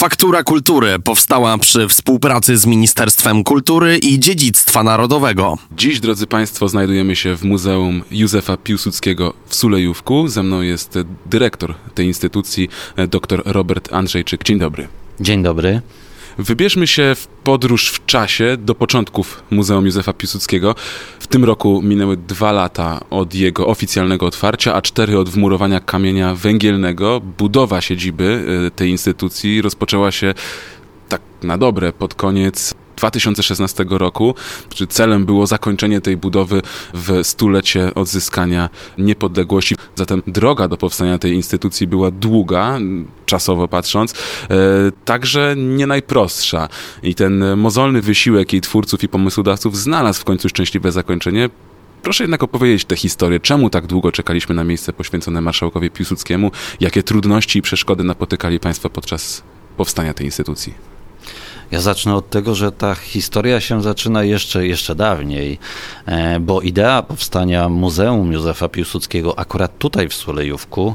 Faktura Kultury powstała przy współpracy z Ministerstwem Kultury i Dziedzictwa Narodowego. Dziś, drodzy Państwo, znajdujemy się w Muzeum Józefa Piłsudskiego w Sulejówku. Ze mną jest dyrektor tej instytucji, dr Robert Andrzejczyk. Dzień dobry. Dzień dobry. Wybierzmy się w podróż w czasie do początków Muzeum Józefa Piłsudskiego. W tym roku minęły dwa lata od jego oficjalnego otwarcia, a cztery od wmurowania kamienia węgielnego. Budowa siedziby y, tej instytucji rozpoczęła się tak na dobre pod koniec 2016 roku. Celem było zakończenie tej budowy w stulecie odzyskania niepodległości. Zatem droga do powstania tej instytucji była długa, czasowo patrząc, e, także nie najprostsza. I ten mozolny wysiłek jej twórców i pomysłodawców znalazł w końcu szczęśliwe zakończenie. Proszę jednak opowiedzieć tę historię. Czemu tak długo czekaliśmy na miejsce poświęcone marszałkowi Piłsudskiemu? Jakie trudności i przeszkody napotykali Państwo podczas powstania tej instytucji? Ja zacznę od tego, że ta historia się zaczyna jeszcze, jeszcze dawniej, e, bo idea powstania Muzeum Józefa Piłsudskiego akurat tutaj w Sulejówku,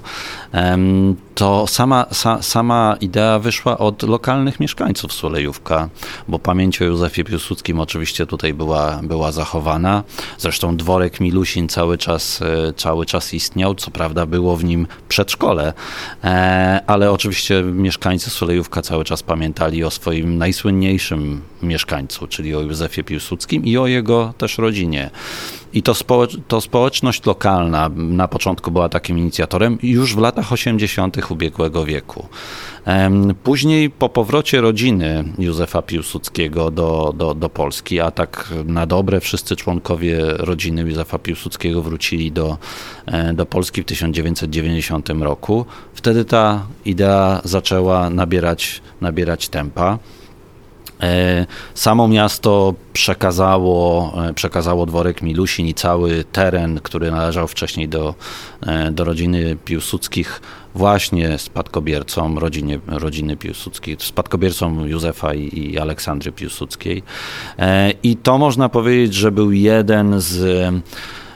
to sama, sa, sama idea wyszła od lokalnych mieszkańców Sulejówka, bo pamięć o Józefie Piłsudskim oczywiście tutaj była, była zachowana. Zresztą dworek Milusin cały czas, e, cały czas istniał, co prawda było w nim przedszkole, e, ale oczywiście mieszkańcy Sulejówka cały czas pamiętali o swoim najsłynniejszym najsłynniejszym mieszkańcu, czyli o Józefie Piłsudskim i o jego też rodzinie. I to, społecz to społeczność lokalna na początku była takim inicjatorem już w latach 80. ubiegłego wieku. Później po powrocie rodziny Józefa Piłsudskiego do, do, do Polski, a tak na dobre wszyscy członkowie rodziny Józefa Piłsudskiego wrócili do, e, do Polski w 1990 roku, wtedy ta idea zaczęła nabierać, nabierać tempa. E, samo miasto przekazało, e, przekazało dworek Milusin i cały teren, który należał wcześniej do, e, do rodziny Piłsudskich, właśnie spadkobiercom rodziny, rodziny Piłsudskiej, spadkobiercom Józefa i, i Aleksandry Piłsudskiej. I to można powiedzieć, że był jeden z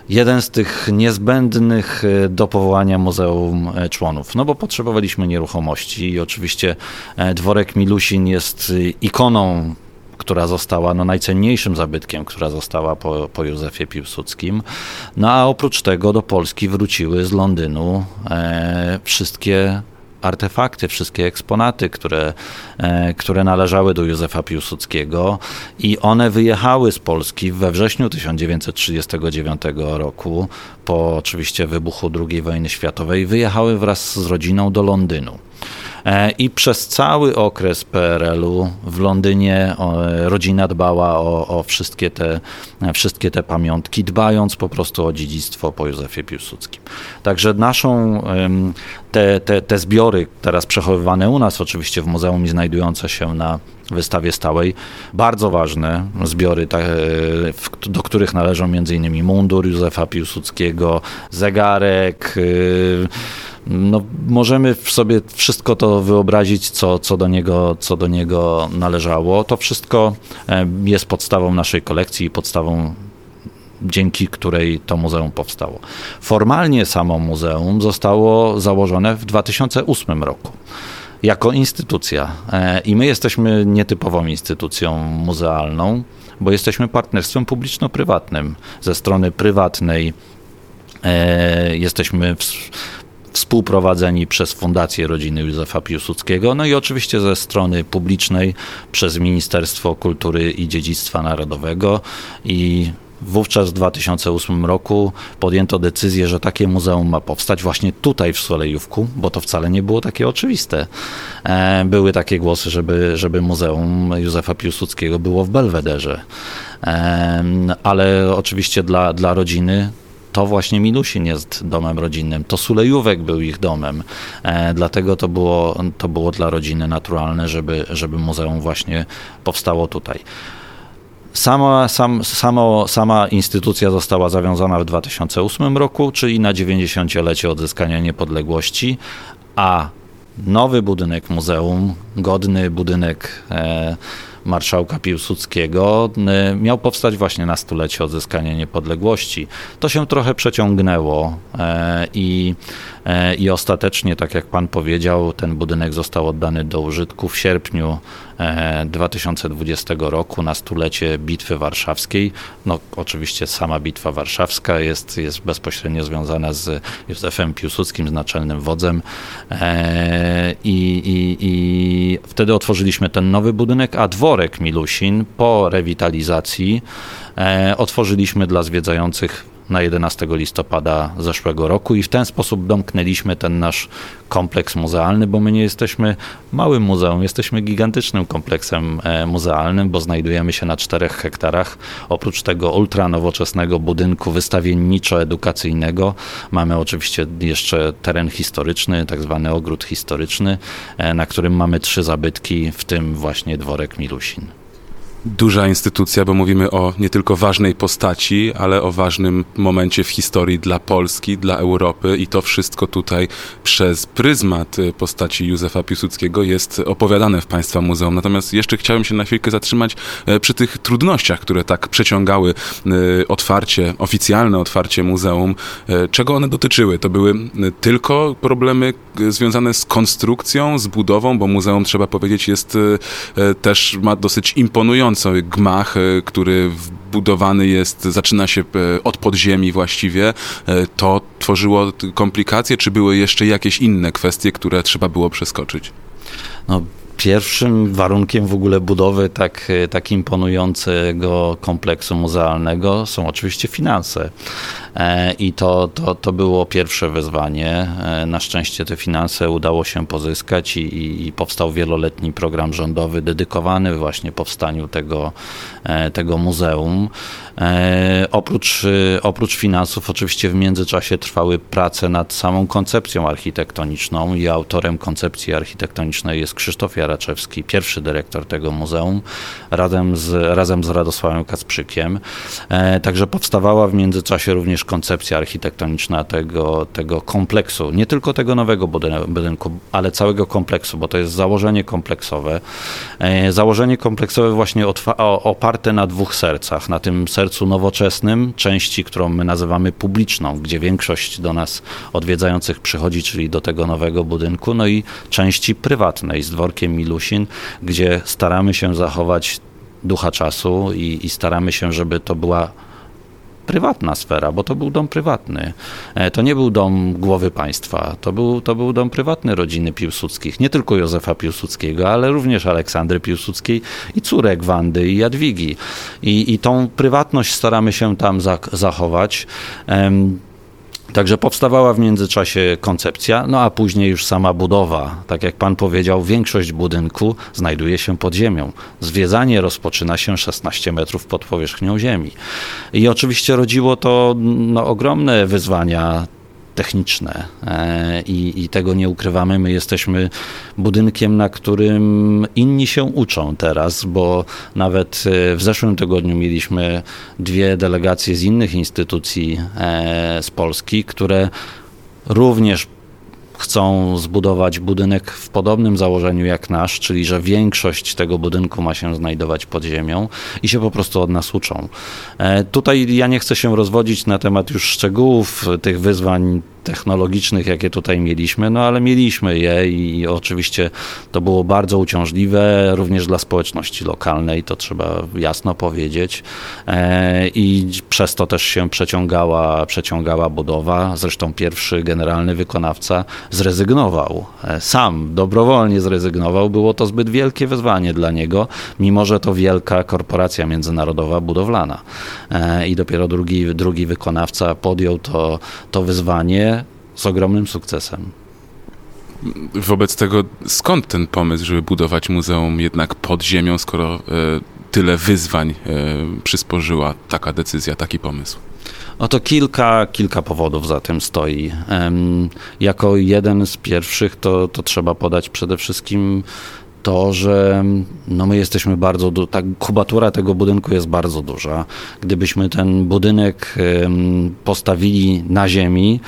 jeden z tych niezbędnych e, do powołania muzeum e, członów. No bo potrzebowaliśmy nieruchomości i oczywiście e, dworek Milusin jest ikoną która została no, najcenniejszym zabytkiem, która została po, po Józefie Piłsudskim. No a oprócz tego do Polski wróciły z Londynu e, wszystkie artefakty, wszystkie eksponaty, które, e, które należały do Józefa Piłsudskiego i one wyjechały z Polski we wrześniu 1939 roku, po oczywiście wybuchu II wojny światowej, wyjechały wraz z rodziną do Londynu. E, I przez cały okres PRL-u w Londynie rodzina dbała o, o, wszystkie, te, wszystkie te pamiątki, dbając po prostu o dziedzictwo po Józefie Piłsudskim. Także naszą, te, te, te zbiory teraz przechowywane u nas oczywiście w muzeum i znajdujące się na wystawie stałej, bardzo ważne zbiory, do których należą m.in. mundur Józefa Piłsudskiego, zegarek, y, no, możemy sobie wszystko to wyobrazić, co, co, do niego, co do niego należało. To wszystko e, jest podstawą naszej kolekcji i podstawą dzięki której to muzeum powstało. Formalnie samo muzeum zostało założone w 2008 roku jako instytucja. E, I my jesteśmy nietypową instytucją muzealną, bo jesteśmy partnerstwem publiczno-prywatnym. Ze strony prywatnej e, jesteśmy w, współprowadzeni przez Fundację Rodziny Józefa Piłsudskiego, no i oczywiście ze strony publicznej przez Ministerstwo Kultury i Dziedzictwa Narodowego i Wówczas w 2008 roku podjęto decyzję, że takie muzeum ma powstać właśnie tutaj w Solejówku, bo to wcale nie było takie oczywiste. E, były takie głosy, żeby, żeby Muzeum Józefa Piłsudskiego było w Belwederze. E, ale oczywiście dla, dla rodziny to właśnie Milusin jest domem rodzinnym, to Sulejówek był ich domem, e, dlatego to było, to było dla rodziny naturalne, żeby, żeby muzeum właśnie powstało tutaj. Sama, sam, samo, sama instytucja została zawiązana w 2008 roku, czyli na 90-lecie odzyskania niepodległości, a nowy budynek muzeum, godny budynek e, marszałka Piłsudskiego e, miał powstać właśnie na stulecie odzyskania niepodległości. To się trochę przeciągnęło e, i, i ostatecznie, tak jak pan powiedział, ten budynek został oddany do użytku w sierpniu 2020 roku na stulecie Bitwy Warszawskiej. No oczywiście sama Bitwa Warszawska jest, jest bezpośrednio związana z Józefem Piłsudskim, z naczelnym wodzem i, i, i wtedy otworzyliśmy ten nowy budynek, a dworek Milusin po rewitalizacji e, otworzyliśmy dla zwiedzających na 11 listopada zeszłego roku i w ten sposób domknęliśmy ten nasz kompleks muzealny, bo my nie jesteśmy małym muzeum, jesteśmy gigantycznym kompleksem e, muzealnym, bo znajdujemy się na 4 hektarach. Oprócz tego ultranowoczesnego budynku wystawienniczo-edukacyjnego mamy oczywiście jeszcze teren historyczny, tak zwany ogród historyczny, e, na którym mamy trzy zabytki, w tym właśnie dworek Milusin duża instytucja, bo mówimy o nie tylko ważnej postaci, ale o ważnym momencie w historii dla Polski, dla Europy i to wszystko tutaj przez pryzmat y, postaci Józefa Piłsudskiego jest opowiadane w Państwa Muzeum. Natomiast jeszcze chciałem się na chwilkę zatrzymać e, przy tych trudnościach, które tak przeciągały y, otwarcie, oficjalne otwarcie muzeum. Czego one dotyczyły? To były y, tylko problemy związane z konstrukcją, z budową, bo muzeum, trzeba powiedzieć, jest też, ma dosyć imponujące imponujący gmach, e, który budowany jest, zaczyna się e, od podziemi właściwie. E, to tworzyło komplikacje, czy były jeszcze jakieś inne kwestie, które trzeba było przeskoczyć? No, pierwszym warunkiem w ogóle budowy tak, tak imponującego kompleksu muzealnego są oczywiście finanse. E, i to, to, to było pierwsze wyzwanie. E, na szczęście te finanse udało się pozyskać i, i powstał wieloletni program rządowy dedykowany właśnie powstaniu tego, e, tego muzeum. Oprócz, oprócz finansów, oczywiście w międzyczasie trwały prace nad samą koncepcją architektoniczną i autorem koncepcji architektonicznej jest Krzysztof Jaraczewski, pierwszy dyrektor tego muzeum, razem z, razem z Radosławem Kacprzykiem. Także powstawała w międzyczasie również koncepcja architektoniczna tego, tego kompleksu, nie tylko tego nowego budynku, ale całego kompleksu, bo to jest założenie kompleksowe. E, założenie kompleksowe właśnie oparte na dwóch sercach. Na tym sercu nowoczesnym, części, którą my nazywamy publiczną, gdzie większość do nas odwiedzających przychodzi, czyli do tego nowego budynku, no i części prywatnej z dworkiem Milusin, gdzie staramy się zachować ducha czasu i, i staramy się, żeby to była prywatna sfera, bo to był dom prywatny. E, to nie był dom głowy państwa, to był, to był dom prywatny rodziny Piłsudskich, nie tylko Józefa Piłsudskiego, ale również Aleksandry Piłsudskiej i córek Wandy i Jadwigi. I, i tą prywatność staramy się tam zachować. Także powstawała w międzyczasie koncepcja, no a później już sama budowa. Tak jak pan powiedział, większość budynku znajduje się pod ziemią. Zwiedzanie rozpoczyna się 16 metrów pod powierzchnią ziemi. I oczywiście rodziło to no, ogromne wyzwania techniczne e, i, i, tego nie ukrywamy. My jesteśmy budynkiem, na którym inni się uczą teraz, bo nawet e, w zeszłym tygodniu mieliśmy dwie delegacje z innych instytucji e, z Polski, które również chcą zbudować budynek w podobnym założeniu jak nasz, czyli że większość tego budynku ma się znajdować pod ziemią i się po prostu od nas uczą. Tutaj ja nie chcę się rozwodzić na temat już szczegółów tych wyzwań technologicznych, jakie tutaj mieliśmy, no ale mieliśmy je i oczywiście to było bardzo uciążliwe również dla społeczności lokalnej, to trzeba jasno powiedzieć. E, i przez to też się przeciągała, przeciągała budowa. Zresztą pierwszy generalny wykonawca zrezygnował, e, sam dobrowolnie zrezygnował, było to zbyt wielkie wyzwanie dla niego, mimo że to wielka korporacja międzynarodowa budowlana. E, i dopiero drugi, drugi wykonawca podjął to, to wyzwanie z ogromnym sukcesem. Wobec tego skąd ten pomysł, żeby budować muzeum jednak pod ziemią, skoro e, tyle wyzwań e, przysporzyła taka decyzja, taki pomysł? Oto kilka, kilka powodów za tym stoi. Jako jeden z pierwszych to, to trzeba podać przede wszystkim to, że no my jesteśmy bardzo, ta kubatura tego budynku jest bardzo duża. Gdybyśmy ten budynek postawili na ziemi,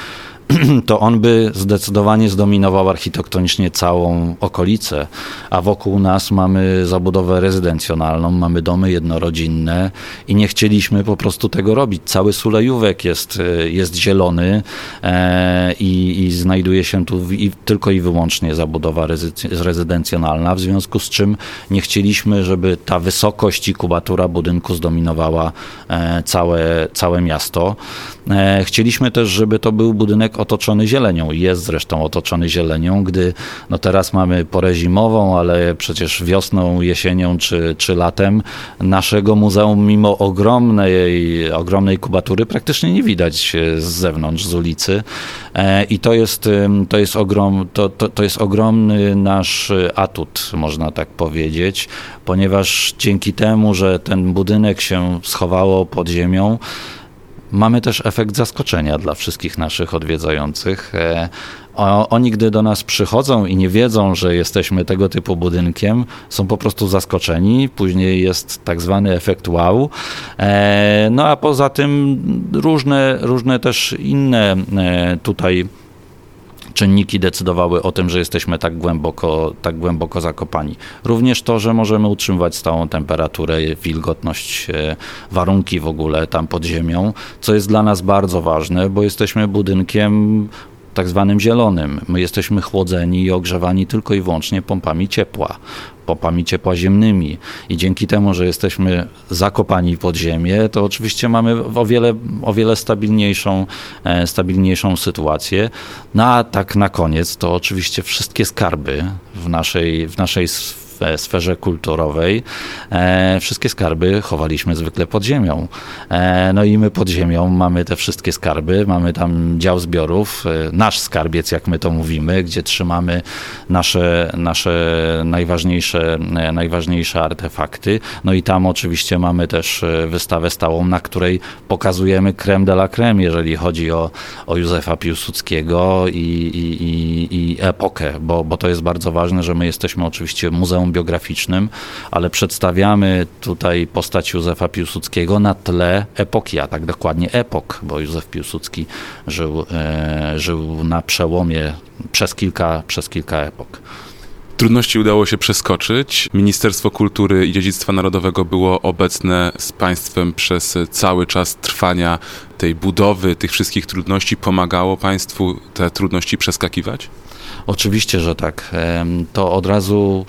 to on by zdecydowanie zdominował architektonicznie całą okolicę, a wokół nas mamy zabudowę rezydencjonalną, mamy domy jednorodzinne i nie chcieliśmy po prostu tego robić. Cały Sulejówek jest, jest zielony e, i, i znajduje się tu i, tylko i wyłącznie zabudowa rezydencjonalna, w związku z czym nie chcieliśmy, żeby ta wysokość i kubatura budynku zdominowała e, całe, całe miasto. E, chcieliśmy też, żeby to był budynek otoczony zielenią. Jest zresztą otoczony zielenią, gdy no teraz mamy porę zimową, ale przecież wiosną, jesienią czy, czy latem naszego muzeum mimo ogromnej, ogromnej kubatury praktycznie nie widać z zewnątrz, z ulicy. E, I to jest, to jest, ogrom, to, to, to jest ogromny nasz atut, można tak powiedzieć, ponieważ dzięki temu, że ten budynek się schowało pod ziemią, Mamy też efekt zaskoczenia dla wszystkich naszych odwiedzających. E, oni, gdy do nas przychodzą i nie wiedzą, że jesteśmy tego typu budynkiem, są po prostu zaskoczeni. Później jest tak zwany efekt wow. E, no a poza tym różne, różne też inne e, tutaj czynniki decydowały o tym, że jesteśmy tak głęboko, tak głęboko zakopani. Również to, że możemy utrzymywać stałą temperaturę, wilgotność, e, warunki w ogóle tam pod ziemią, co jest dla nas bardzo ważne, bo jesteśmy budynkiem tak zwanym zielonym. My jesteśmy chłodzeni i ogrzewani tylko i wyłącznie pompami ciepła, pompami ciepła ziemnymi. I dzięki temu, że jesteśmy zakopani pod ziemię, to oczywiście mamy o wiele, o wiele stabilniejszą, e, stabilniejszą sytuację. No a tak na koniec, to oczywiście wszystkie skarby w naszej, w naszej sferze kulturowej e, wszystkie skarby chowaliśmy zwykle pod ziemią. E, no i my pod ziemią mamy te wszystkie skarby, mamy tam dział zbiorów, e, nasz skarbiec, jak my to mówimy, gdzie trzymamy nasze, nasze najważniejsze, najważniejsze artefakty. No i tam oczywiście mamy też wystawę stałą, na której pokazujemy creme de la creme, jeżeli chodzi o, o Józefa Piłsudskiego i, i, i, i epokę, bo, bo to jest bardzo ważne, że my jesteśmy oczywiście muzeum biograficznym, ale przedstawiamy tutaj postać Józefa Piłsudskiego na tle epoki, a tak dokładnie epok, bo Józef Piłsudski żył, e, żył na przełomie przez kilka, przez kilka epok. Trudności udało się przeskoczyć. Ministerstwo Kultury i Dziedzictwa Narodowego było obecne z państwem przez cały czas trwania tej budowy, tych wszystkich trudności. Pomagało państwu te trudności przeskakiwać? Oczywiście, że tak. To od razu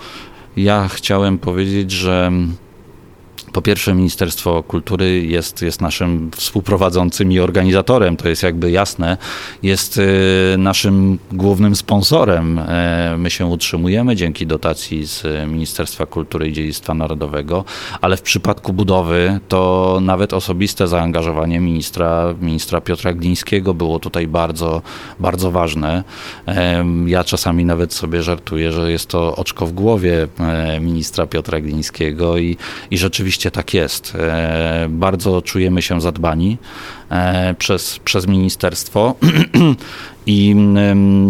ja chciałem powiedzieć, że po pierwsze, Ministerstwo Kultury jest, jest naszym współprowadzącym i organizatorem, to jest jakby jasne, jest y, naszym głównym sponsorem. E, my się utrzymujemy dzięki dotacji z Ministerstwa Kultury i Dziedzictwa Narodowego, ale w przypadku budowy to nawet osobiste zaangażowanie ministra, ministra Piotra Glińskiego było tutaj bardzo, bardzo ważne. E, ja czasami nawet sobie żartuję, że jest to oczko w głowie e, ministra Piotra Glińskiego i, i rzeczywiście Rzeczywiście tak jest. E, bardzo czujemy się zadbani e, przez, przez ministerstwo i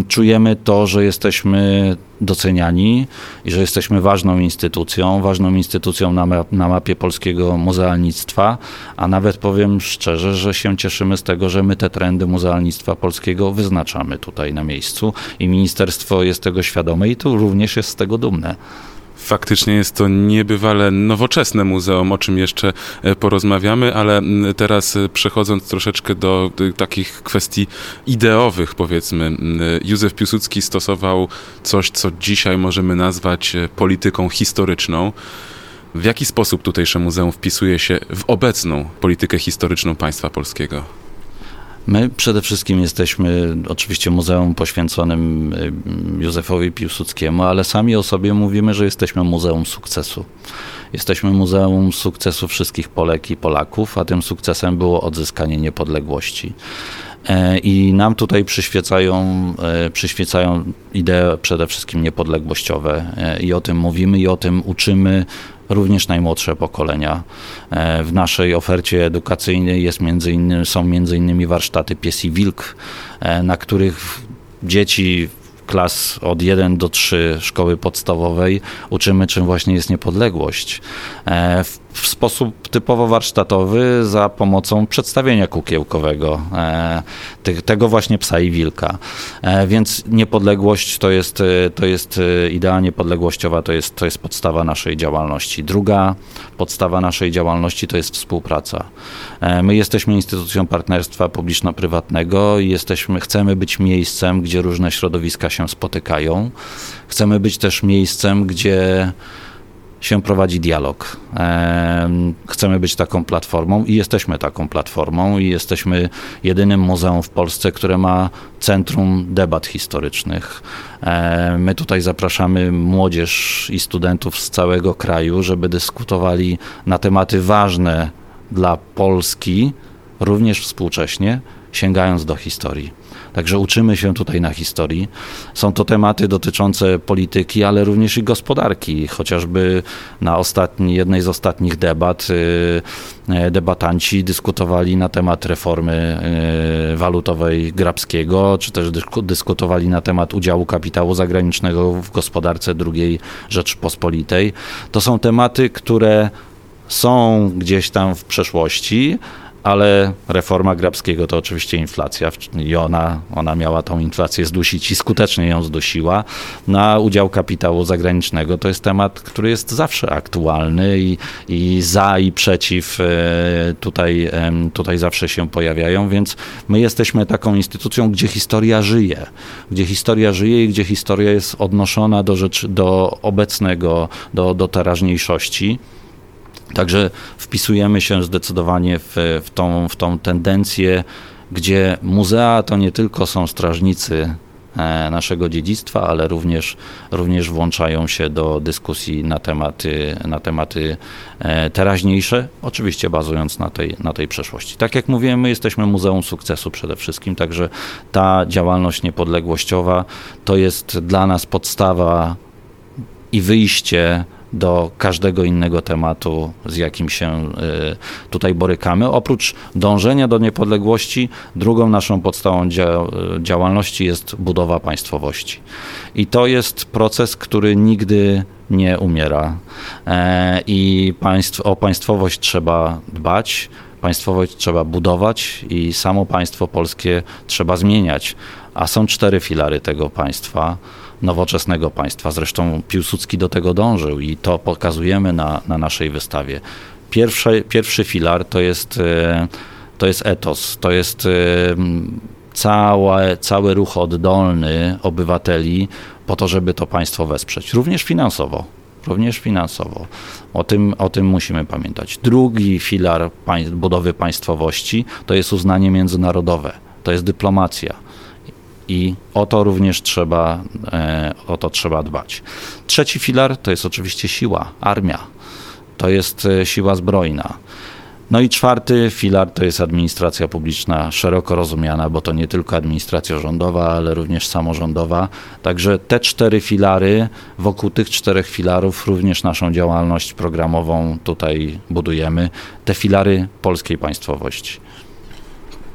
czujemy to, że jesteśmy doceniani i że jesteśmy ważną instytucją, ważną instytucją na, na mapie polskiego muzealnictwa, a nawet powiem szczerze, że się cieszymy z tego, że my te trendy muzealnictwa polskiego wyznaczamy tutaj na miejscu i ministerstwo jest tego świadome i tu również jest z tego dumne. Faktycznie jest to niebywale nowoczesne muzeum, o czym jeszcze e, porozmawiamy, ale teraz e, przechodząc troszeczkę do takich kwestii ideowych, powiedzmy, Józef Piłsudski stosował coś, co dzisiaj możemy nazwać e, polityką historyczną. W jaki sposób tutejsze muzeum wpisuje się w obecną politykę historyczną państwa polskiego? My przede wszystkim jesteśmy oczywiście muzeum poświęconym y, Józefowi Piłsudskiemu, ale sami o sobie mówimy, że jesteśmy muzeum sukcesu. Jesteśmy muzeum sukcesu wszystkich Polek i Polaków, a tym sukcesem było odzyskanie niepodległości. E, I nam tutaj przyświecają, e, przyświecają idee przede wszystkim niepodległościowe e, i o tym mówimy i o tym uczymy również najmłodsze pokolenia. W naszej ofercie edukacyjnej jest między innymi, są między innymi warsztaty Pies i Wilk, na których dzieci klas od 1 do 3 szkoły podstawowej uczymy, czym właśnie jest niepodległość. W w sposób typowo warsztatowy za pomocą przedstawienia kukiełkowego, e, tego właśnie psa i wilka. E, więc niepodległość to jest, e, to jest idea niepodległościowa, to jest, to jest podstawa naszej działalności. Druga podstawa naszej działalności to jest współpraca. My jesteśmy instytucją partnerstwa publiczno-prywatnego i jesteśmy, chcemy być miejscem, gdzie różne środowiska się spotykają. Chcemy być też miejscem, gdzie się prowadzi dialog. Chcemy być taką platformą i jesteśmy taką platformą i jesteśmy jedynym muzeum w Polsce, które ma centrum debat historycznych. My tutaj zapraszamy młodzież i studentów z całego kraju, żeby dyskutowali na tematy ważne dla Polski, również współcześnie, sięgając do historii. Także uczymy się tutaj na historii. Są to tematy dotyczące polityki, ale również i gospodarki. Chociażby na ostatni, jednej z ostatnich debat y, y, debatanci dyskutowali na temat reformy y, walutowej Grabskiego, czy też dyskutowali na temat udziału kapitału zagranicznego w gospodarce II Rzeczypospolitej. To są tematy, które są gdzieś tam w przeszłości, ale reforma Grabskiego to oczywiście inflacja i ona, ona miała tą inflację zdusić i skutecznie ją zdusiła. Na udział kapitału zagranicznego to jest temat, który jest zawsze aktualny i, i za i przeciw e, tutaj, tutaj zawsze się pojawiają, więc my jesteśmy taką instytucją, gdzie historia żyje, gdzie historia żyje i gdzie historia jest odnoszona do, rzeczy, do obecnego, do, do teraźniejszości. Także wpisujemy się zdecydowanie w, w, tą, w tą tendencję, gdzie muzea to nie tylko są strażnicy e, naszego dziedzictwa, ale również, również włączają się do dyskusji na tematy, na tematy e, teraźniejsze, oczywiście bazując na tej, na tej przeszłości. Tak jak mówiłem, my jesteśmy Muzeum Sukcesu przede wszystkim, także ta działalność niepodległościowa to jest dla nas podstawa i wyjście do każdego innego tematu, z jakim się y, tutaj borykamy. Oprócz dążenia do niepodległości, drugą naszą podstawą działalności jest budowa państwowości. I to jest proces, który nigdy nie umiera. E, I państw, o państwowość trzeba dbać, państwowość trzeba budować i samo państwo polskie trzeba zmieniać. A są cztery filary tego państwa nowoczesnego państwa. Zresztą Piłsudski do tego dążył i to pokazujemy na, na naszej wystawie. Pierwszy, pierwszy filar to jest, e, to jest etos, to jest e, całe, cały ruch oddolny obywateli po to, żeby to państwo wesprzeć, również finansowo. Również finansowo. O tym, o tym musimy pamiętać. Drugi filar budowy państwowości to jest uznanie międzynarodowe, to jest dyplomacja i o to również trzeba, e, o to trzeba dbać. Trzeci filar to jest oczywiście siła, armia. To jest e, siła zbrojna. No i czwarty filar to jest administracja publiczna szeroko rozumiana, bo to nie tylko administracja rządowa, ale również samorządowa. Także te cztery filary, wokół tych czterech filarów również naszą działalność programową tutaj budujemy. Te filary polskiej państwowości.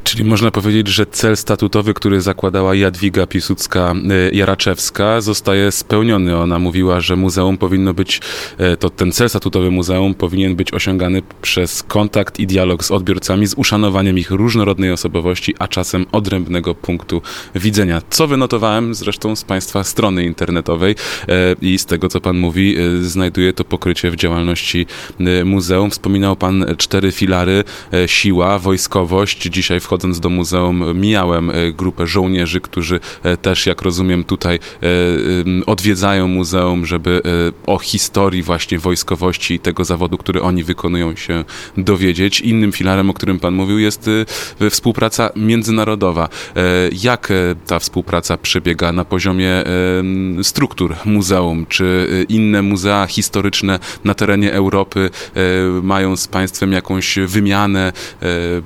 Czyli można powiedzieć, że cel statutowy, który zakładała Jadwiga Piłsudska-Jaraczewska e, zostaje spełniony. Ona mówiła, że muzeum powinno być, e, to ten cel statutowy muzeum powinien być osiągany przez kontakt i dialog z odbiorcami, z uszanowaniem ich różnorodnej osobowości, a czasem odrębnego punktu widzenia. Co wynotowałem zresztą z Państwa strony internetowej e, i z tego, co Pan mówi, znajduje to pokrycie w działalności muzeum. Wspominał Pan cztery filary, siła, wojskowość. Dzisiaj wchodzą wchodząc do muzeum mijałem e, grupę żołnierzy, którzy e, też, jak rozumiem, tutaj e, odwiedzają muzeum, żeby o historii właśnie wojskowości i tego zawodu, który oni wykonują się dowiedzieć. Innym filarem, o którym Pan mówił, jest współpraca międzynarodowa. Jak ta współpraca przebiega na poziomie struktur muzeum? Czy inne muzea historyczne na terenie Europy mają z państwem jakąś wymianę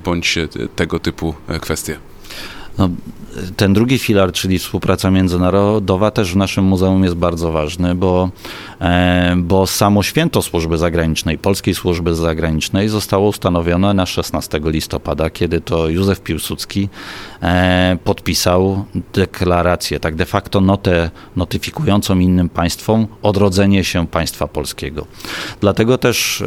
bądź tego typu typu e, kwestie? No, ten drugi filar, czyli współpraca międzynarodowa, też w naszym muzeum jest bardzo ważny, bo, e, bo samo święto służby zagranicznej, polskiej służby zagranicznej zostało ustanowione na 16 listopada, kiedy to Józef Piłsudski e, podpisał deklarację, tak de facto notę notyfikującą innym państwom odrodzenie się państwa polskiego. Dlatego też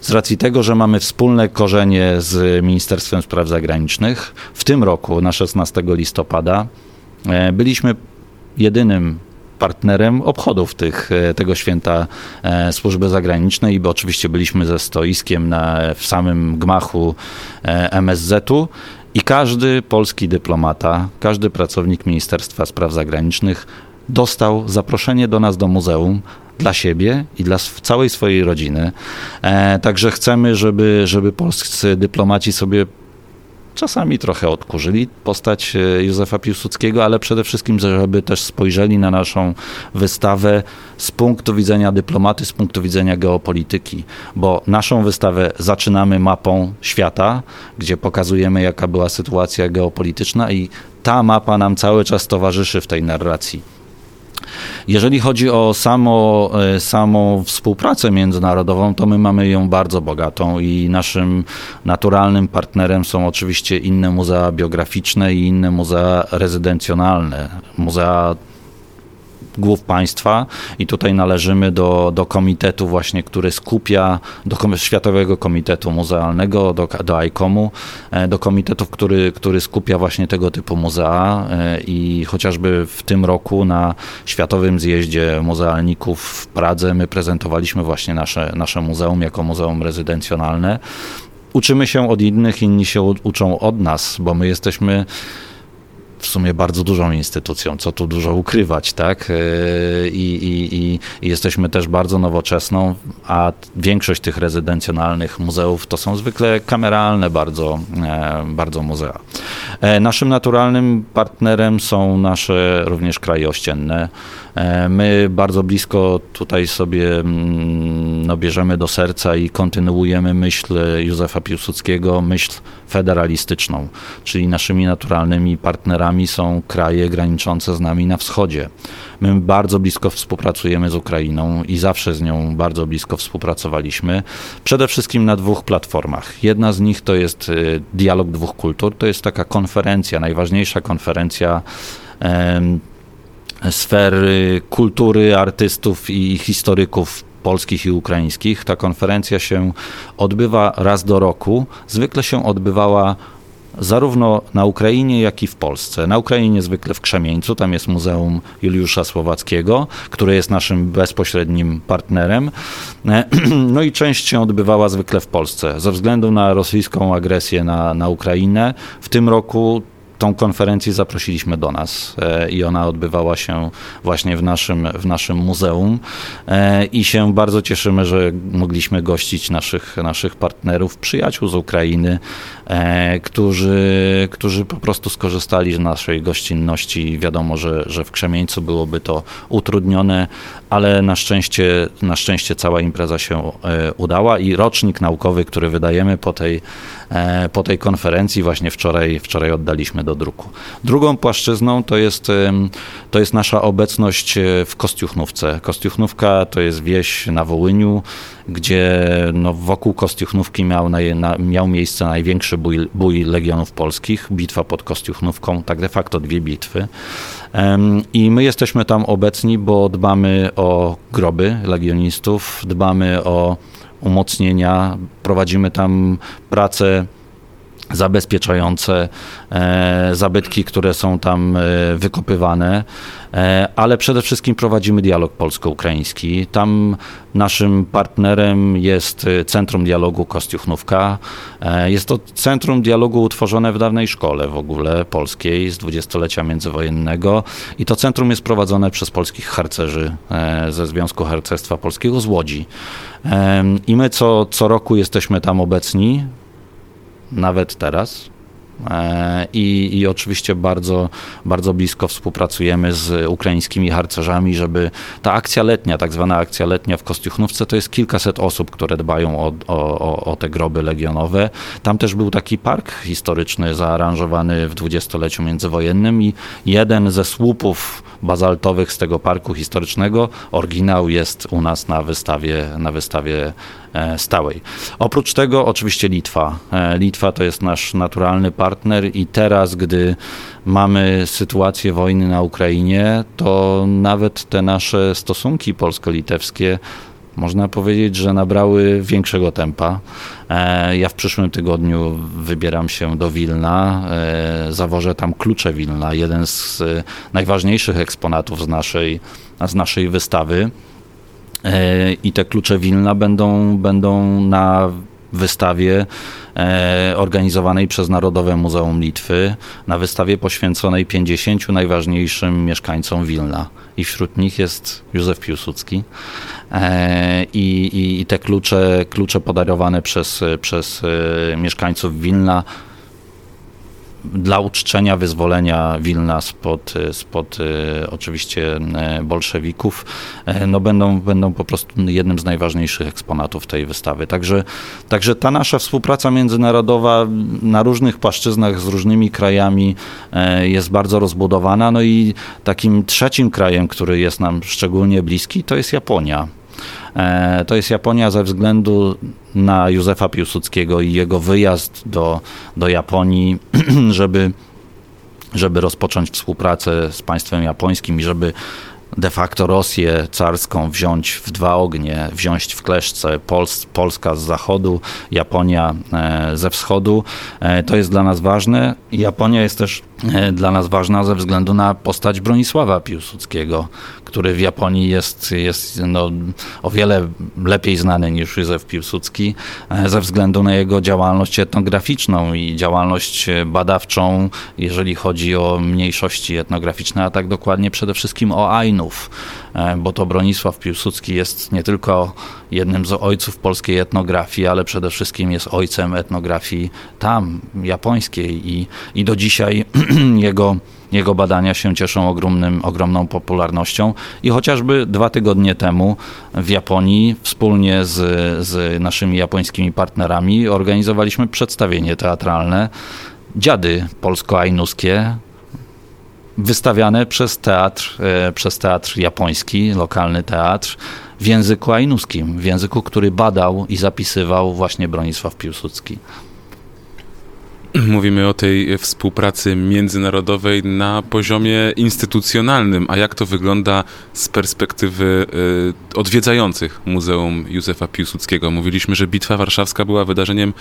z racji tego, że mamy wspólne korzenie z Ministerstwem Spraw Zagranicznych, w tym roku na 16 listopada e, byliśmy jedynym partnerem obchodów tych, e, tego święta e, służby zagranicznej, bo oczywiście byliśmy ze stoiskiem na, w samym gmachu MSZ-u i każdy polski dyplomata, każdy pracownik Ministerstwa Spraw Zagranicznych dostał zaproszenie do nas do muzeum dla siebie i dla całej swojej rodziny. także chcemy, żeby, żeby polscy dyplomaci sobie czasami trochę odkurzyli postać e, Józefa Piłsudskiego, ale przede wszystkim, żeby też spojrzeli na naszą wystawę z punktu widzenia dyplomaty, z punktu widzenia geopolityki, bo naszą wystawę zaczynamy mapą świata, gdzie pokazujemy, jaka była sytuacja geopolityczna i ta mapa nam cały czas towarzyszy w tej narracji. Jeżeli chodzi o samo, e, samą współpracę międzynarodową, to my mamy ją bardzo bogatą i naszym naturalnym partnerem są oczywiście inne muzea biograficzne i inne muzea rezydencjonalne. Muzea głów państwa i tutaj należymy do, do komitetu właśnie, który skupia, do Światowego Komitetu Muzealnego, do, do ICOM-u, e, do komitetów, który, który skupia właśnie tego typu muzea e, i chociażby w tym roku na Światowym Zjeździe Muzealników w Pradze my prezentowaliśmy właśnie nasze, nasze muzeum jako muzeum rezydencjonalne. Uczymy się od innych, inni się uczą od nas, bo my jesteśmy w sumie bardzo dużą instytucją, co tu dużo ukrywać, tak? E, I, i, i, jesteśmy też bardzo nowoczesną, a większość tych rezydencjonalnych muzeów to są zwykle kameralne bardzo, e, bardzo muzea. E, naszym naturalnym partnerem są nasze również kraje ościenne. My bardzo blisko tutaj sobie mm, no, bierzemy do serca i kontynuujemy myśl Józefa Piłsudskiego, myśl federalistyczną, czyli naszymi naturalnymi partnerami są kraje graniczące z nami na wschodzie. My bardzo blisko współpracujemy z Ukrainą i zawsze z nią bardzo blisko współpracowaliśmy. Przede wszystkim na dwóch platformach. Jedna z nich to jest y, Dialog Dwóch Kultur, to jest taka konferencja, najważniejsza konferencja sfery kultury, artystów i historyków polskich i ukraińskich. Ta konferencja się odbywa raz do roku. Zwykle się odbywała zarówno na Ukrainie, jak i w Polsce. Na Ukrainie zwykle w Krzemieńcu, tam jest Muzeum Juliusza Słowackiego, które jest naszym bezpośrednim partnerem. No i część się odbywała zwykle w Polsce. Ze względu na rosyjską agresję na, na Ukrainę, w tym roku tą konferencję zaprosiliśmy do nas e, i ona odbywała się właśnie w naszym, w naszym muzeum e, i się bardzo cieszymy, że mogliśmy gościć naszych, naszych partnerów, przyjaciół z Ukrainy, e, którzy, którzy po prostu skorzystali z naszej gościnności. Wiadomo, że, że w Krzemieńcu byłoby to utrudnione, ale na szczęście, na szczęście cała impreza się udała i rocznik naukowy, który wydajemy po tej, po tej konferencji właśnie wczoraj, wczoraj oddaliśmy do do druku. Drugą płaszczyzną to jest, to jest nasza obecność e, w Kostiuchnówce. Kostiuchnówka to jest wieś na Wołyniu, gdzie no, wokół Kostiuchnówki miał, na, miał miejsce największy bój, bój Legionów Polskich, bitwa pod Kostiuchnówką, tak de facto dwie bitwy. I my jesteśmy tam obecni, bo dbamy o groby legionistów, dbamy o umocnienia, prowadzimy tam pracę zabezpieczające e, zabytki, które są tam e, wykopywane, e, ale przede wszystkim prowadzimy dialog polsko-ukraiński. Tam naszym partnerem jest Centrum Dialogu Kostiuchnówka. Jest to centrum dialogu utworzone w dawnej szkole w ogóle polskiej z dwudziestolecia międzywojennego i to centrum jest prowadzone przez polskich harcerzy ze Związku Harcerstwa Polskiego z Łodzi. I my co, co roku jesteśmy tam obecni nawet teraz. E, I, I oczywiście bardzo, bardzo blisko współpracujemy z ukraińskimi harcerzami, żeby ta akcja letnia, tak zwana akcja letnia w Kostiuchnówce, to jest kilkaset osób, które dbają o, o, o te groby legionowe. Tam też był taki park historyczny zaaranżowany w dwudziestoleciu międzywojennym i jeden ze słupów bazaltowych z tego parku historycznego, oryginał jest u nas na wystawie, na wystawie E, stałej. Oprócz tego oczywiście Litwa. E, Litwa to jest nasz naturalny partner i teraz, gdy mamy sytuację wojny na Ukrainie, to nawet te nasze stosunki polsko-litewskie można powiedzieć, że nabrały większego tempa. E, ja w przyszłym tygodniu wybieram się do Wilna, zawożę tam klucze Wilna, jeden z najważniejszych eksponatów z naszej, z naszej wystawy. E, i te klucze Wilna będą, będą na wystawie e, organizowanej przez Narodowe Muzeum Litwy, na wystawie poświęconej 50 najważniejszym mieszkańcom Wilna. I wśród nich jest Józef Piłsudski. E, I, i, te klucze, klucze podarowane przez, przez mieszkańców Wilna dla uczczenia wyzwolenia Wilna spod, spod e, oczywiście e, bolszewików, no będą, będą po prostu jednym z najważniejszych eksponatów tej wystawy. Także, także ta nasza współpraca międzynarodowa na różnych płaszczyznach z różnymi krajami jest bardzo rozbudowana. No i takim trzecim krajem, który jest nam szczególnie bliski, to jest Japonia. E, to jest Japonia ze względu na Józefa Piłsudskiego i jego wyjazd do, do Japonii, żeby, żeby rozpocząć współpracę z państwem japońskim i żeby de facto Rosję carską wziąć w dwa ognie, wziąć w kleszce Pols Polska z zachodu, Japonia e, ze wschodu. E, to jest dla nas ważne. Japonia jest też dla nas ważna ze względu na postać Bronisława Piłsudskiego, który w Japonii jest, jest no, o wiele lepiej znany niż Józef Piłsudski e, ze względu na jego działalność etnograficzną i działalność badawczą, jeżeli chodzi o mniejszości etnograficzne, a tak dokładnie przede wszystkim o Ainów, e, bo to Bronisław Piłsudski jest nie tylko jednym z ojców polskiej etnografii, ale przede wszystkim jest ojcem etnografii tam, japońskiej i, i do dzisiaj jego jego badania się cieszą ogromnym, ogromną popularnością i chociażby dwa tygodnie temu w Japonii wspólnie z, z naszymi japońskimi partnerami organizowaliśmy przedstawienie teatralne Dziady polsko-ainuskie, wystawiane przez teatr, e, przez teatr japoński, lokalny teatr w języku ainuskim, w języku, który badał i zapisywał właśnie Bronisław Piłsudski. Mówimy o tej współpracy międzynarodowej na poziomie instytucjonalnym, a jak to wygląda z perspektywy y, odwiedzających Muzeum Józefa Piłsudskiego? Mówiliśmy, że Bitwa Warszawska była wydarzeniem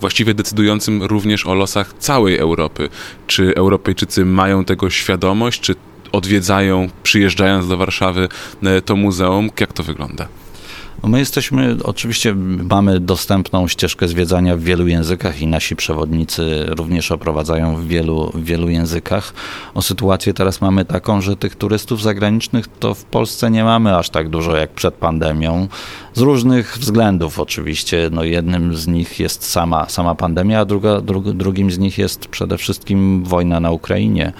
właściwie decydującym również o losach całej Europy. Czy Europejczycy mają tego świadomość, czy odwiedzają, przyjeżdżając do Warszawy y, to muzeum? Jak to wygląda? No my jesteśmy, oczywiście mamy dostępną ścieżkę zwiedzania w wielu językach i nasi przewodnicy również oprowadzają w wielu, w wielu językach. O sytuację teraz mamy taką, że tych turystów zagranicznych to w Polsce nie mamy aż tak dużo jak przed pandemią. Z różnych względów oczywiście. No jednym z nich jest sama, sama pandemia, a druga, dru, drugim z nich jest przede wszystkim wojna na Ukrainie.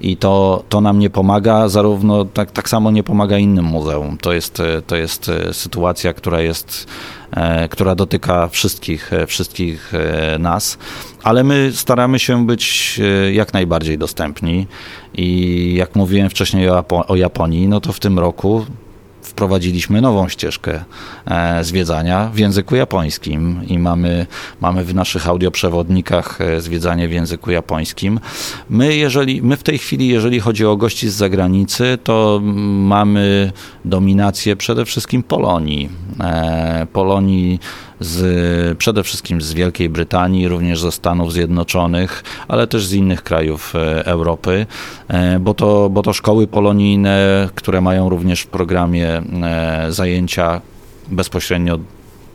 I to, to nam nie pomaga, zarówno tak, tak samo nie pomaga innym muzeum. To jest, to jest e, sytuacja, która jest e, która dotyka wszystkich, e, wszystkich nas, ale my staramy się być jak najbardziej dostępni. I jak mówiłem wcześniej o, Japonii, no to w tym roku wprowadziliśmy nową ścieżkę e, zwiedzania w języku japońskim i mamy, mamy w naszych audioprzewodnikach e, zwiedzanie w języku japońskim. My, jeżeli, my w tej chwili, jeżeli chodzi o gości z zagranicy, to mamy dominację przede wszystkim Polonii. E, Polonii z, przede wszystkim z Wielkiej Brytanii, również ze Stanów Zjednoczonych, ale też z innych krajów e, Europy, e, bo to, bo to szkoły polonijne, które mają również w programie e, zajęcia bezpośrednio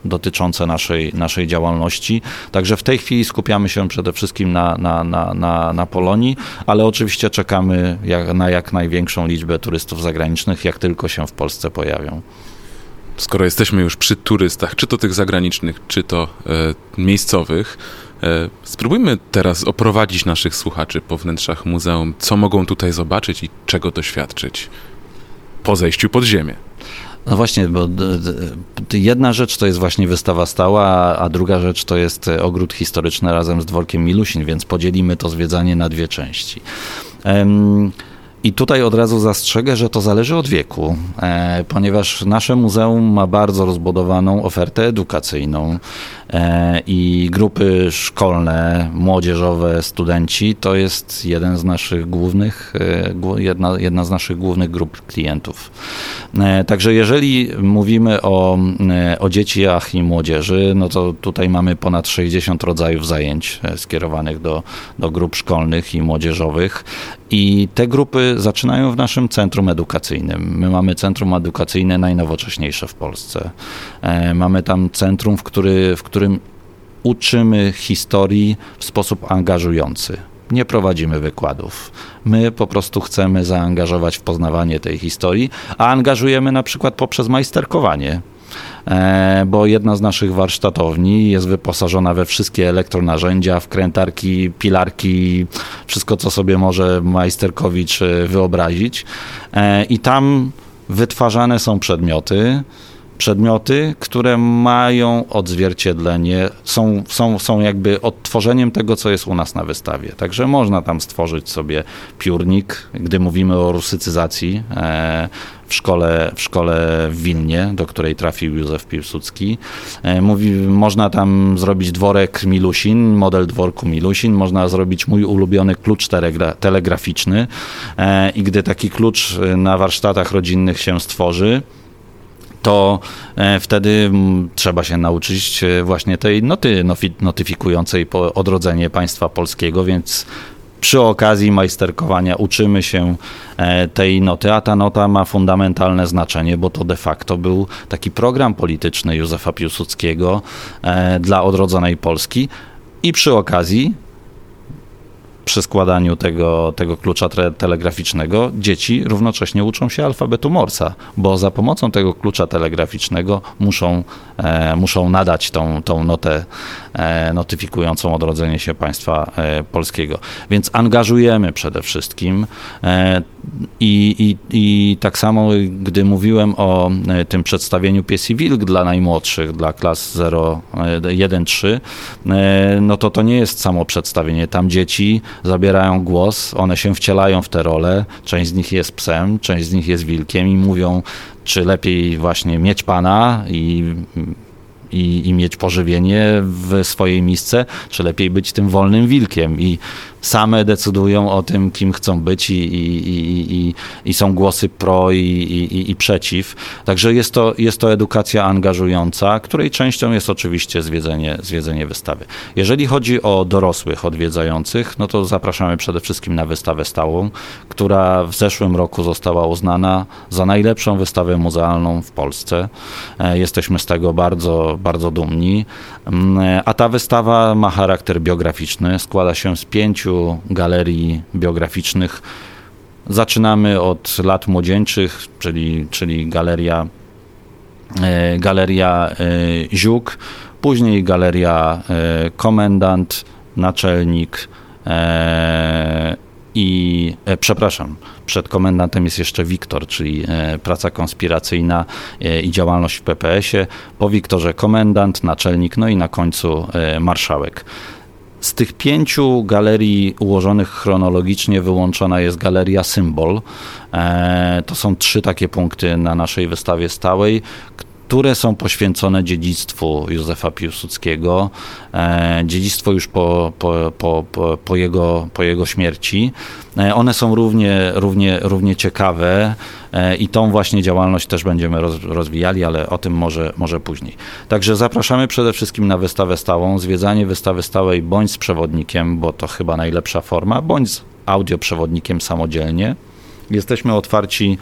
dotyczące naszej, naszej działalności. Także w tej chwili skupiamy się przede wszystkim na, na, na, na, na Polonii, ale oczywiście czekamy jak, na jak największą liczbę turystów zagranicznych, jak tylko się w Polsce pojawią. Skoro jesteśmy już przy turystach, czy to tych zagranicznych, czy to e, miejscowych, e, spróbujmy teraz oprowadzić naszych słuchaczy po wnętrzach muzeum, co mogą tutaj zobaczyć i czego doświadczyć po zejściu pod ziemię. No właśnie, bo jedna rzecz to jest właśnie wystawa stała, a druga rzecz to jest ogród historyczny razem z dworkiem Milusin, więc podzielimy to zwiedzanie na dwie części. Um, i tutaj od razu zastrzegę, że to zależy od wieku, e, ponieważ nasze muzeum ma bardzo rozbudowaną ofertę edukacyjną e, i grupy szkolne, młodzieżowe, studenci to jest jeden z naszych głównych, e, jedna, jedna z naszych głównych grup klientów. Także jeżeli mówimy o, o dzieciach i młodzieży, no to tutaj mamy ponad 60 rodzajów zajęć skierowanych do, do grup szkolnych i młodzieżowych i te grupy zaczynają w naszym centrum edukacyjnym. My mamy centrum edukacyjne najnowocześniejsze w Polsce. E, mamy tam centrum, w, który, w którym uczymy historii w sposób angażujący. Nie prowadzimy wykładów. My po prostu chcemy zaangażować w poznawanie tej historii, a angażujemy na przykład poprzez majsterkowanie. E, bo jedna z naszych warsztatowni jest wyposażona we wszystkie elektronarzędzia, wkrętarki, pilarki, wszystko co sobie może majsterkowicz e, wyobrazić. E, I tam wytwarzane są przedmioty, przedmioty, które mają odzwierciedlenie, są, są, są jakby odtworzeniem tego, co jest u nas na wystawie. Także można tam stworzyć sobie piórnik, gdy mówimy o rusycyzacji e, w szkole, w szkole w Wilnie, do której trafił Józef Piłsudski. E, mówi, można tam zrobić dworek Milusin, model dworku Milusin, można zrobić mój ulubiony klucz telegra telegraficzny e, i gdy taki klucz na warsztatach rodzinnych się stworzy, to e, wtedy trzeba się nauczyć e, właśnie tej noty notyfikującej odrodzenie państwa polskiego, więc przy okazji majsterkowania uczymy się e, tej noty, a ta nota ma fundamentalne znaczenie, bo to de facto był taki program polityczny Józefa Piłsudskiego dla odrodzonej Polski. I przy okazji przy składaniu tego, tego klucza telegraficznego dzieci równocześnie uczą się alfabetu Morsa, bo za pomocą tego klucza telegraficznego muszą, e, muszą nadać tą, tą notę e, notyfikującą odrodzenie się państwa e, polskiego. Więc angażujemy przede wszystkim e, i, i, i tak samo, gdy mówiłem o e, tym przedstawieniu Pies i Wilk dla najmłodszych, dla klas 0, 1, 3, no to to nie jest samo przedstawienie. Tam dzieci zabierają głos, one się wcielają w te role. Część z nich jest psem, część z nich jest wilkiem i mówią, czy lepiej właśnie mieć pana i i, i, mieć pożywienie w swojej misce, czy lepiej być tym wolnym wilkiem. I same decydują o tym, kim chcą być i, i, i, i są głosy pro i, i, przeciw. Także jest to, jest to edukacja angażująca, której częścią jest oczywiście zwiedzenie, zwiedzenie wystawy. Jeżeli chodzi o dorosłych odwiedzających, no to zapraszamy przede wszystkim na wystawę stałą, która w zeszłym roku została uznana za najlepszą wystawę muzealną w Polsce. E, jesteśmy z tego bardzo, bardzo dumni. Mm, a ta wystawa ma charakter biograficzny, składa się z pięciu galerii biograficznych. Zaczynamy od lat młodzieńczych, czyli, czyli galeria, e, galeria e, Ziuk, później galeria e, Komendant, Naczelnik i przepraszam, przed komendantem jest jeszcze Wiktor, czyli praca konspiracyjna i działalność w PPS-ie. Po Wiktorze komendant, naczelnik, no i na końcu marszałek. Z tych pięciu galerii ułożonych chronologicznie wyłączona jest galeria Symbol. E, to są trzy takie punkty na naszej wystawie stałej, które są poświęcone dziedzictwu Józefa Piłsudskiego, e, dziedzictwo już po, po, po, po, jego, po jego śmierci. E, one są równie, równie, równie ciekawe e, i tą właśnie działalność też będziemy rozwijali, ale o tym może, może później. Także zapraszamy przede wszystkim na wystawę stałą, zwiedzanie wystawy stałej bądź z przewodnikiem, bo to chyba najlepsza forma, bądź z audioprzewodnikiem samodzielnie. Jesteśmy otwarci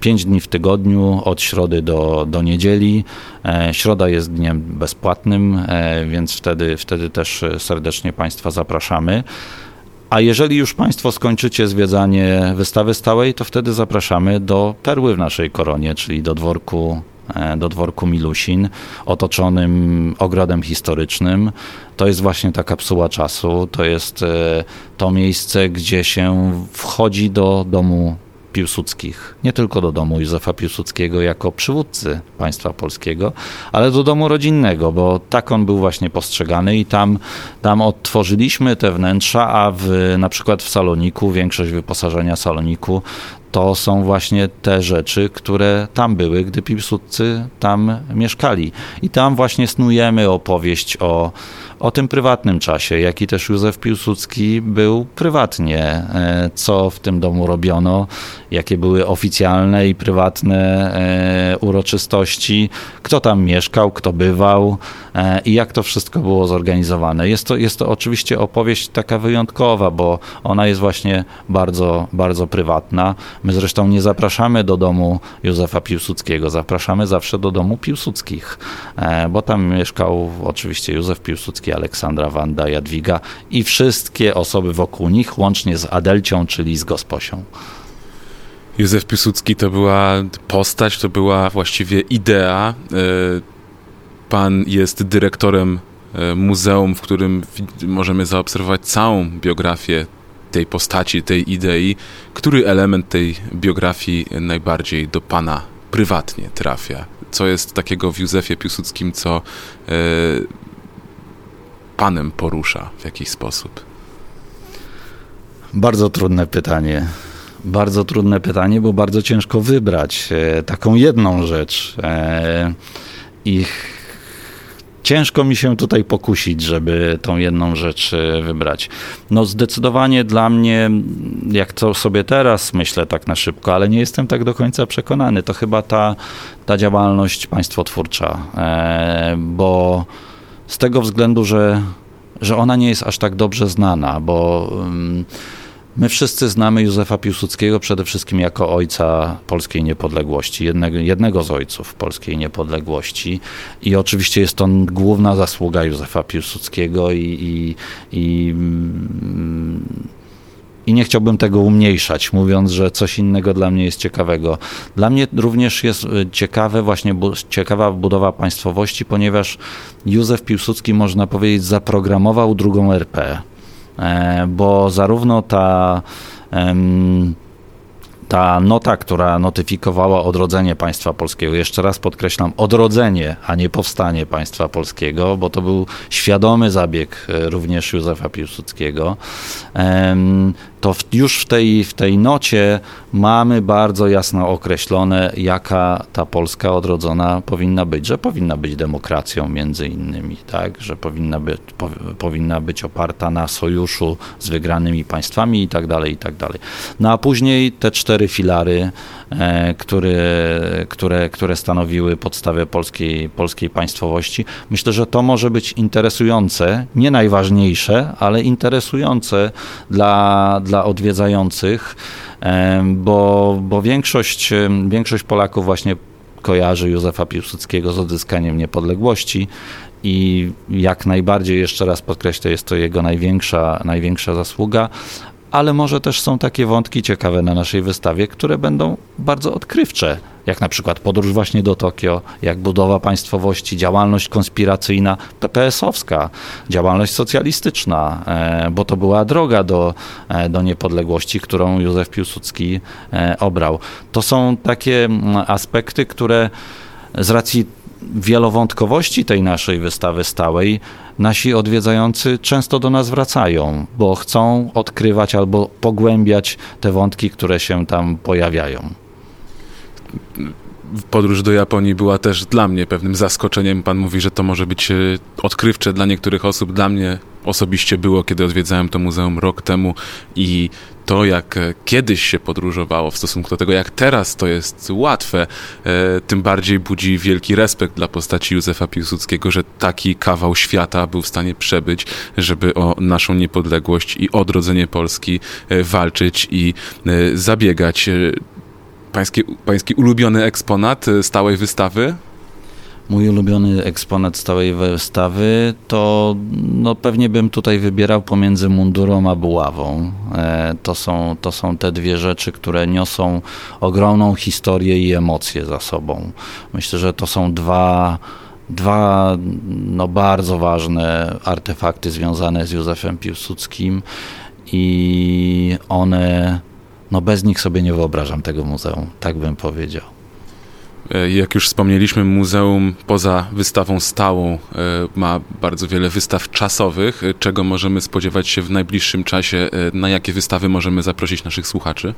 5 e, dni w tygodniu, od środy do, do niedzieli. E, środa jest dniem bezpłatnym, e, więc wtedy, wtedy też serdecznie Państwa zapraszamy. A jeżeli już Państwo skończycie zwiedzanie wystawy stałej, to wtedy zapraszamy do perły w naszej koronie, czyli do dworku do dworku Milusin, otoczonym ogrodem historycznym. To jest właśnie ta kapsuła czasu, to jest e, to miejsce, gdzie się wchodzi do domu Piłsudskich. Nie tylko do domu Józefa Piłsudskiego jako przywódcy państwa polskiego, ale do domu rodzinnego, bo tak on był właśnie postrzegany i tam, tam odtworzyliśmy te wnętrza, a w, na przykład w saloniku, większość wyposażenia saloniku to są właśnie te rzeczy, które tam były, gdy Piłsudscy tam mieszkali. I tam właśnie snujemy opowieść o, o tym prywatnym czasie, jaki też Józef Piłsudski był prywatnie, e, co w tym domu robiono, jakie były oficjalne i prywatne e, uroczystości, kto tam mieszkał, kto bywał e, i jak to wszystko było zorganizowane. Jest to, jest to oczywiście opowieść taka wyjątkowa, bo ona jest właśnie bardzo, bardzo prywatna. My zresztą nie zapraszamy do domu Józefa Piłsudskiego, zapraszamy zawsze do domu Piłsudskich, bo tam mieszkał oczywiście Józef Piłsudski, Aleksandra, Wanda, Jadwiga i wszystkie osoby wokół nich, łącznie z Adelcią, czyli z Gosposią. Józef Piłsudski to była postać, to była właściwie idea. E, pan jest dyrektorem e, muzeum, w którym możemy zaobserwować całą biografię tej postaci, tej idei. Który element tej biografii najbardziej do Pana prywatnie trafia? Co jest takiego w Józefie Piłsudskim, co e, Panem porusza w jakiś sposób? Bardzo trudne pytanie. Bardzo trudne pytanie, bo bardzo ciężko wybrać e, taką jedną rzecz. E, I ciężko mi się tutaj pokusić, żeby tą jedną rzecz e, wybrać. No zdecydowanie dla mnie, jak to sobie teraz myślę tak na szybko, ale nie jestem tak do końca przekonany, to chyba ta, ta działalność państwotwórcza, bo z tego względu, że, że ona nie jest aż tak dobrze znana, bo my wszyscy znamy Józefa Piłsudskiego przede wszystkim jako ojca polskiej niepodległości, jednego, jednego z ojców polskiej niepodległości. I oczywiście jest to główna zasługa Józefa Piłsudskiego i, i, i i nie chciałbym tego umniejszać, mówiąc, że coś innego dla mnie jest ciekawego. Dla mnie również jest y, ciekawe właśnie ciekawa budowa państwowości, ponieważ Józef Piłsudski, można powiedzieć, zaprogramował drugą RP, e, bo zarówno ta ta nota, która notyfikowała odrodzenie państwa polskiego, jeszcze raz podkreślam, odrodzenie, a nie powstanie państwa polskiego, bo to był świadomy zabieg e, również Józefa Piłsudskiego, to już w tej, w tej nocie mamy bardzo jasno określone, jaka ta Polska odrodzona powinna być, że powinna być demokracją między innymi, tak, że powinna być, po, powinna być oparta na sojuszu z wygranymi państwami i tak dalej, i tak dalej. No a później te cztery filary, e, które, które, które stanowiły podstawę polskiej, polskiej państwowości, myślę, że to może być interesujące, nie najważniejsze, ale interesujące dla, dla odwiedzających, bo, bo większość, większość Polaków właśnie kojarzy Józefa Piłsudskiego z odzyskaniem niepodległości i jak najbardziej, jeszcze raz podkreślę, jest to jego największa, największa zasługa, ale może też są takie wątki ciekawe na naszej wystawie, które będą bardzo odkrywcze, jak na przykład podróż właśnie do Tokio, jak budowa państwowości, działalność konspiracyjna PPS-owska, działalność socjalistyczna, e, bo to była droga do, e, do niepodległości, którą Józef Piłsudski e, obrał. To są takie mm, aspekty, które z racji wielowątkowości tej naszej wystawy stałej nasi odwiedzający często do nas wracają, bo chcą odkrywać albo pogłębiać te wątki, które się tam pojawiają podróż do Japonii była też dla mnie pewnym zaskoczeniem. Pan mówi, że to może być e, odkrywcze dla niektórych osób. Dla mnie osobiście było, kiedy odwiedzałem to muzeum rok temu i to, jak e, kiedyś się podróżowało w stosunku do tego, jak teraz to jest łatwe, e, tym bardziej budzi wielki respekt dla postaci Józefa Piłsudskiego, że taki kawał świata był w stanie przebyć, żeby o naszą niepodległość i odrodzenie Polski walczyć i zabiegać. Pański, pański ulubiony eksponat stałej wystawy? Mój ulubiony eksponat stałej wystawy to no pewnie bym tutaj wybierał pomiędzy mundurą a buławą. E, to są, to są te dwie rzeczy, które niosą ogromną historię i emocje za sobą. Myślę, że to są dwa dwa no, bardzo ważne artefakty związane z Józefem Piłsudskim i one, no bez nich sobie nie wyobrażam tego muzeum, tak bym powiedział. E, jak już wspomnieliśmy, muzeum poza wystawą stałą e, ma bardzo wiele wystaw czasowych. E, czego możemy spodziewać się w najbliższym czasie? Na jakie wystawy możemy zaprosić naszych słuchaczy?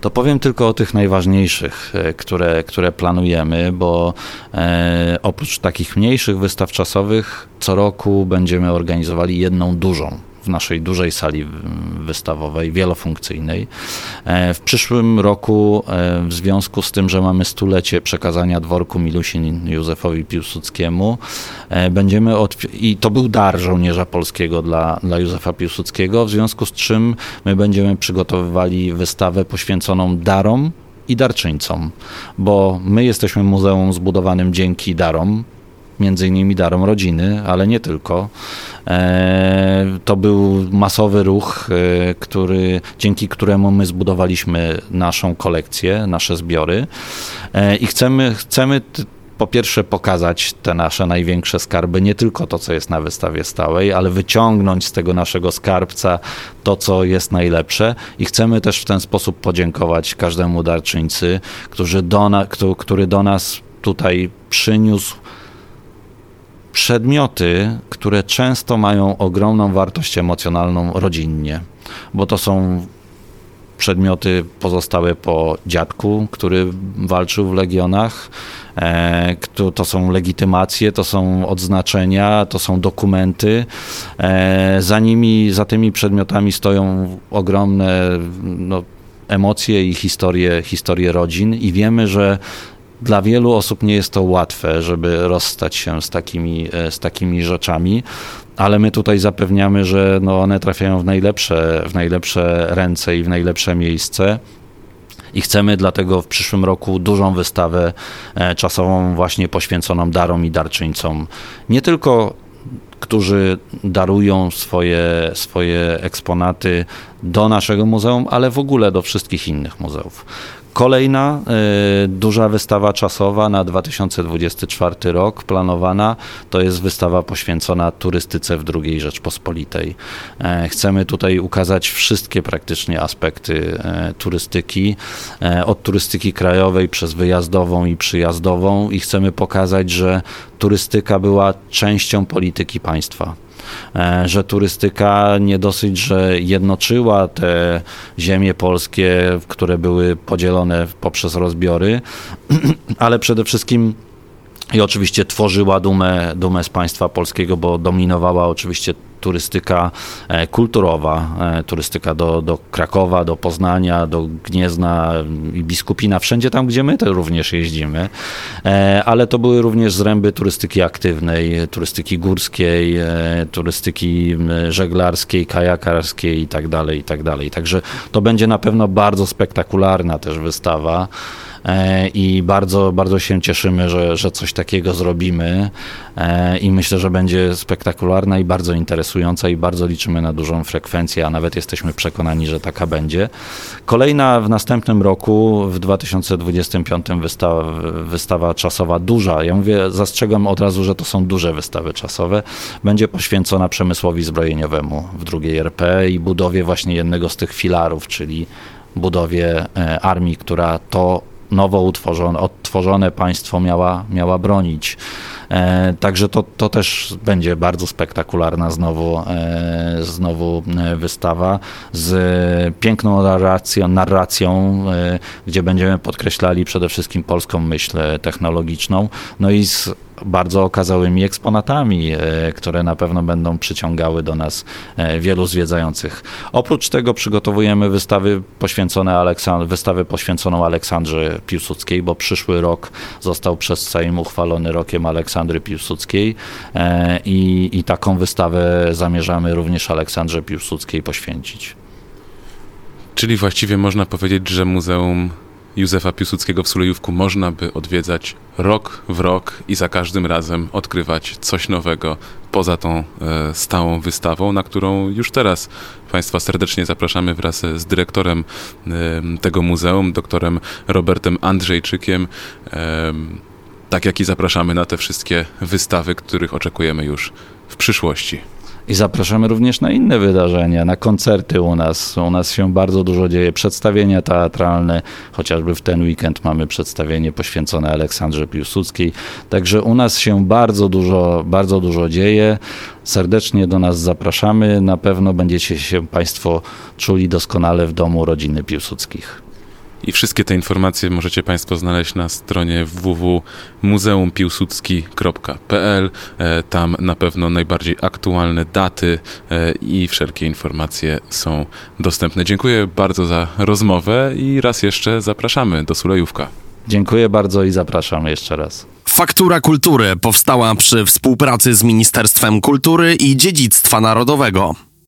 To powiem tylko o tych najważniejszych, które, które planujemy, bo oprócz takich mniejszych wystaw czasowych, co roku będziemy organizowali jedną dużą w naszej dużej sali wystawowej, wielofunkcyjnej. E, w przyszłym roku, e, w związku z tym, że mamy stulecie przekazania dworku Milusin Józefowi Piłsudskiemu, e, będziemy i to był dar żołnierza polskiego dla, dla Józefa Piłsudskiego, w związku z czym my będziemy przygotowywali wystawę poświęconą darom i darczyńcom, bo my jesteśmy muzeum zbudowanym dzięki darom, między innymi darom rodziny, ale nie tylko. E, to był masowy ruch, e, który, dzięki któremu my zbudowaliśmy naszą kolekcję, nasze zbiory e, i chcemy, chcemy po pierwsze pokazać te nasze największe skarby, nie tylko to, co jest na wystawie stałej, ale wyciągnąć z tego naszego skarbca to, co jest najlepsze i chcemy też w ten sposób podziękować każdemu darczyńcy, do, na, który do nas tutaj przyniósł przedmioty, które często mają ogromną wartość emocjonalną rodzinnie, bo to są przedmioty pozostałe po dziadku, który walczył w legionach. E, to są legitymacje, to są odznaczenia, to są dokumenty. E, za nimi, za tymi przedmiotami stoją ogromne no, emocje i historie, historie rodzin i wiemy, że dla wielu osób nie jest to łatwe, żeby rozstać się z takimi, e, z takimi rzeczami, ale my tutaj zapewniamy, że no one trafiają w najlepsze, w najlepsze ręce i w najlepsze miejsce. I chcemy dlatego w przyszłym roku dużą wystawę e, czasową właśnie poświęconą darom i darczyńcom. Nie tylko którzy darują swoje, swoje eksponaty do naszego muzeum, ale w ogóle do wszystkich innych muzeów. Kolejna y, duża wystawa czasowa na 2024 rok planowana to jest wystawa poświęcona turystyce w II Rzeczpospolitej. E, chcemy tutaj ukazać wszystkie praktycznie aspekty e, turystyki, e, od turystyki krajowej przez wyjazdową i przyjazdową i chcemy pokazać, że turystyka była częścią polityki państwa. E, że turystyka nie dosyć, że jednoczyła te ziemie polskie, które były podzielone poprzez rozbiory, ale przede wszystkim i oczywiście tworzyła dumę, dumę z państwa polskiego, bo dominowała oczywiście turystyka e, kulturowa, e, turystyka do, do Krakowa, do Poznania, do Gniezna i Biskupina, wszędzie tam, gdzie my to również jeździmy, e, ale to były również zręby turystyki aktywnej, turystyki górskiej, turystyki żeglarskiej, kajakarskiej i tak dalej, i tak dalej. Także to będzie na pewno bardzo spektakularna też wystawa. E, i bardzo, bardzo się cieszymy, że, że coś takiego zrobimy. E, i myślę, że będzie spektakularna i bardzo interesująca i bardzo liczymy na dużą frekwencję, a nawet jesteśmy przekonani, że taka będzie. Kolejna w następnym roku, w 2025 wystawa, wystawa czasowa duża, ja mówię, zastrzegam od razu, że to są duże wystawy czasowe, będzie poświęcona przemysłowi zbrojeniowemu w drugiej RP i budowie właśnie jednego z tych filarów, czyli budowie e, armii, która to nowo utworzone, odtworzone państwo miała, miała bronić. E, także to, to też będzie bardzo spektakularna znowu, e, znowu e, wystawa z piękną narracją, narracją e, gdzie będziemy podkreślali przede wszystkim polską myśl technologiczną, no i z bardzo okazałymi eksponatami, e, które na pewno będą przyciągały do nas e, wielu zwiedzających. Oprócz tego przygotowujemy wystawy poświęcone Aleksand- wystawę poświęconą Aleksandrze Piłsudskiej, bo przyszły rok został przez Sejm uchwalony rokiem Aleksandry Piłsudskiej e, i, i taką wystawę zamierzamy również Aleksandrze Piłsudskiej poświęcić. Czyli właściwie można powiedzieć, że muzeum Józefa Piłsudskiego w Sulejówku można by odwiedzać rok w rok i za każdym razem odkrywać coś nowego poza tą e, stałą wystawą, na którą już teraz Państwa serdecznie zapraszamy wraz z dyrektorem e, tego muzeum, doktorem Robertem Andrzejczykiem. E, tak jak i zapraszamy na te wszystkie wystawy, których oczekujemy już w przyszłości. I zapraszamy również na inne wydarzenia, na koncerty u nas. U nas się bardzo dużo dzieje, przedstawienia teatralne, chociażby w ten weekend mamy przedstawienie poświęcone Aleksandrze Piłsudskiej. Także u nas się bardzo dużo, bardzo dużo dzieje. Serdecznie do nas zapraszamy. Na pewno będziecie się Państwo czuli doskonale w domu rodziny Piłsudskich. I wszystkie te informacje możecie Państwo znaleźć na stronie www.muzeumpiłsudski.pl. E, tam na pewno najbardziej aktualne daty e, i wszelkie informacje są dostępne. Dziękuję bardzo za rozmowę i raz jeszcze zapraszamy do Sulejówka. Dziękuję bardzo i zapraszam jeszcze raz. Faktura Kultury powstała przy współpracy z Ministerstwem Kultury i Dziedzictwa Narodowego.